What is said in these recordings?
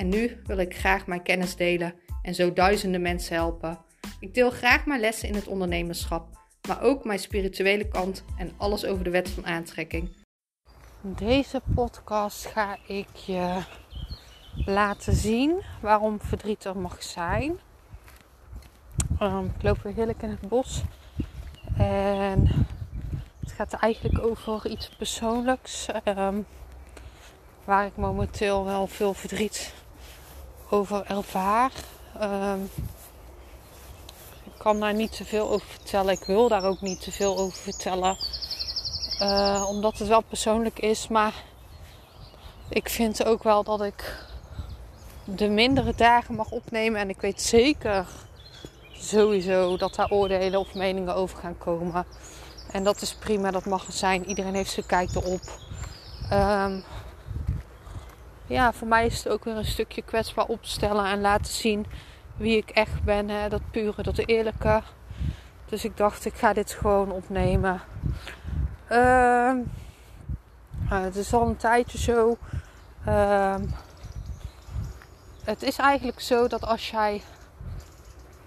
en nu wil ik graag mijn kennis delen en zo duizenden mensen helpen. Ik deel graag mijn lessen in het ondernemerschap, maar ook mijn spirituele kant en alles over de wet van aantrekking. In deze podcast ga ik je laten zien waarom verdriet er mag zijn. Um, ik loop weer heerlijk in het bos. En het gaat eigenlijk over iets persoonlijks. Um, waar ik momenteel wel veel verdriet over ervaar. Um, ik kan daar niet te veel over vertellen. Ik wil daar ook niet te veel over vertellen. Uh, omdat het wel persoonlijk is. Maar ik vind ook wel dat ik de mindere dagen mag opnemen. En ik weet zeker sowieso dat daar oordelen of meningen over gaan komen. En dat is prima, dat mag er zijn. Iedereen heeft zijn kijk erop. Um, ja, voor mij is het ook weer een stukje kwetsbaar opstellen en laten zien wie ik echt ben. Hè? Dat pure, dat eerlijke. Dus ik dacht, ik ga dit gewoon opnemen. Uh, het is al een tijdje zo. Uh, het is eigenlijk zo dat als jij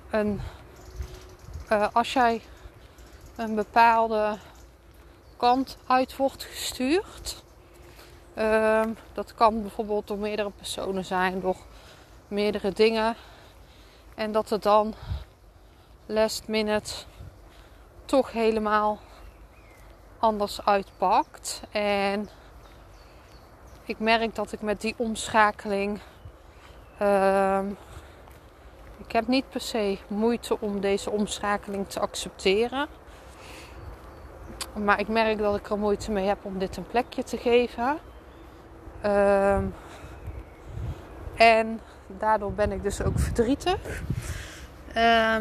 een, uh, als jij een bepaalde kant uit wordt gestuurd, uh, dat kan bijvoorbeeld door meerdere personen zijn, door meerdere dingen. En dat het dan last minute toch helemaal anders uitpakt. En ik merk dat ik met die omschakeling. Uh, ik heb niet per se moeite om deze omschakeling te accepteren. Maar ik merk dat ik er moeite mee heb om dit een plekje te geven. Uh, en daardoor ben ik dus ook verdrietig. Uh,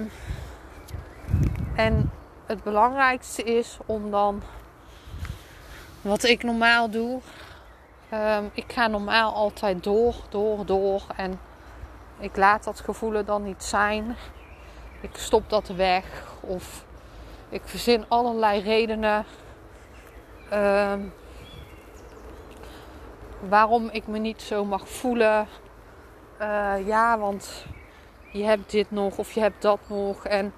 en het belangrijkste is om dan wat ik normaal doe. Um, ik ga normaal altijd door, door, door. En ik laat dat gevoel dan niet zijn. Ik stop dat weg. Of ik verzin allerlei redenen. Um, waarom ik me niet zo mag voelen. Uh, ja, want je hebt dit nog of je hebt dat nog. En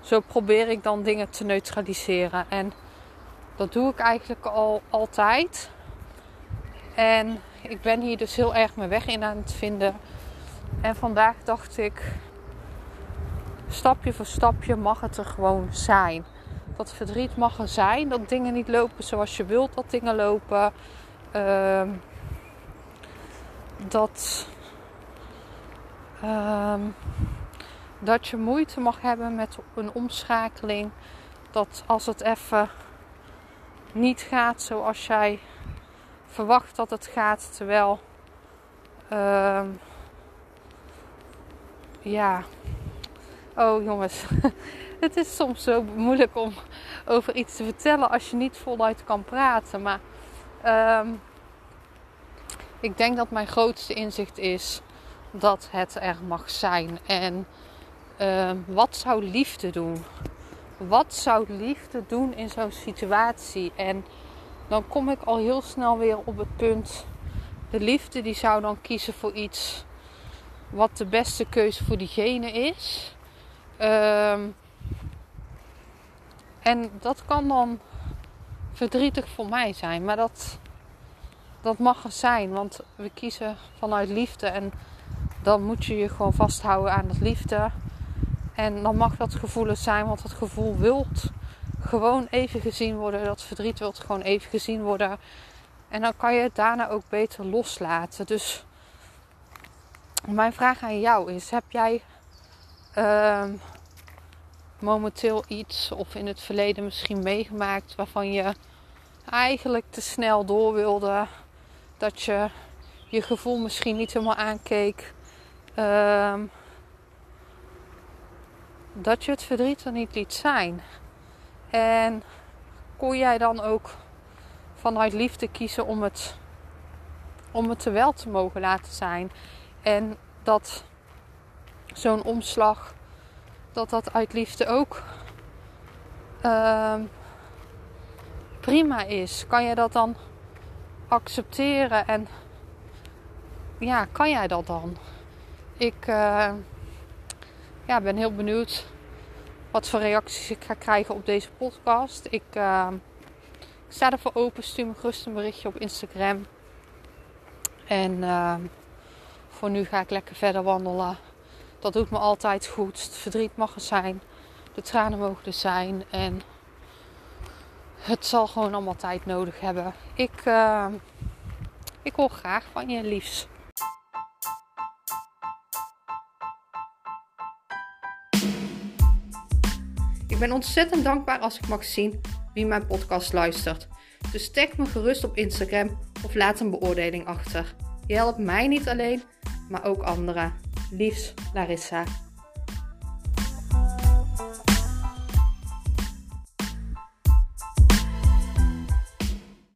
zo probeer ik dan dingen te neutraliseren. En dat doe ik eigenlijk al altijd. En ik ben hier dus heel erg mijn weg in aan het vinden. En vandaag dacht ik, stapje voor stapje mag het er gewoon zijn. Dat verdriet mag er zijn. Dat dingen niet lopen zoals je wilt dat dingen lopen. Uh, dat, uh, dat je moeite mag hebben met een omschakeling. Dat als het even niet gaat zoals jij verwacht dat het gaat. Terwijl, uh, ja. Oh jongens, het is soms zo moeilijk om over iets te vertellen als je niet voluit kan praten. Maar uh, ik denk dat mijn grootste inzicht is dat het er mag zijn. En uh, wat zou liefde doen? Wat zou liefde doen in zo'n situatie? En dan kom ik al heel snel weer op het punt. De liefde die zou dan kiezen voor iets wat de beste keuze voor diegene is. Um, en dat kan dan verdrietig voor mij zijn. Maar dat, dat mag er zijn. Want we kiezen vanuit liefde. En dan moet je je gewoon vasthouden aan dat liefde. En dan mag dat gevoel zijn. Want het gevoel wilt gewoon even gezien worden. Dat verdriet wilt gewoon even gezien worden. En dan kan je het daarna ook beter loslaten. Dus mijn vraag aan jou is: heb jij uh, momenteel iets of in het verleden misschien meegemaakt waarvan je eigenlijk te snel door wilde? Dat je je gevoel misschien niet helemaal aankeek. ehm, dat je het verdriet er niet liet zijn. En kon jij dan ook vanuit liefde kiezen om het, om het wel te mogen laten zijn. En dat zo'n omslag, dat dat uit liefde ook ehm, prima is. Kan je dat dan accepteren en ja, kan jij dat dan? Ik uh, ja, ben heel benieuwd wat voor reacties ik ga krijgen op deze podcast. Ik, ik sta ervoor open. Stuur me gerust een berichtje op Instagram. En uh, voor nu ga ik lekker verder wandelen. Dat doet me altijd goed. Het verdriet mag er zijn. De tranen mogen er zijn. En het zal gewoon allemaal tijd nodig hebben. Ik, uh, ik hoor graag van je, liefs. Ik ben ontzettend dankbaar als ik mag zien wie mijn podcast luistert. Dus tag me gerust op Instagram of laat een beoordeling achter. Je helpt mij niet alleen, maar ook anderen. Liefs, Larissa.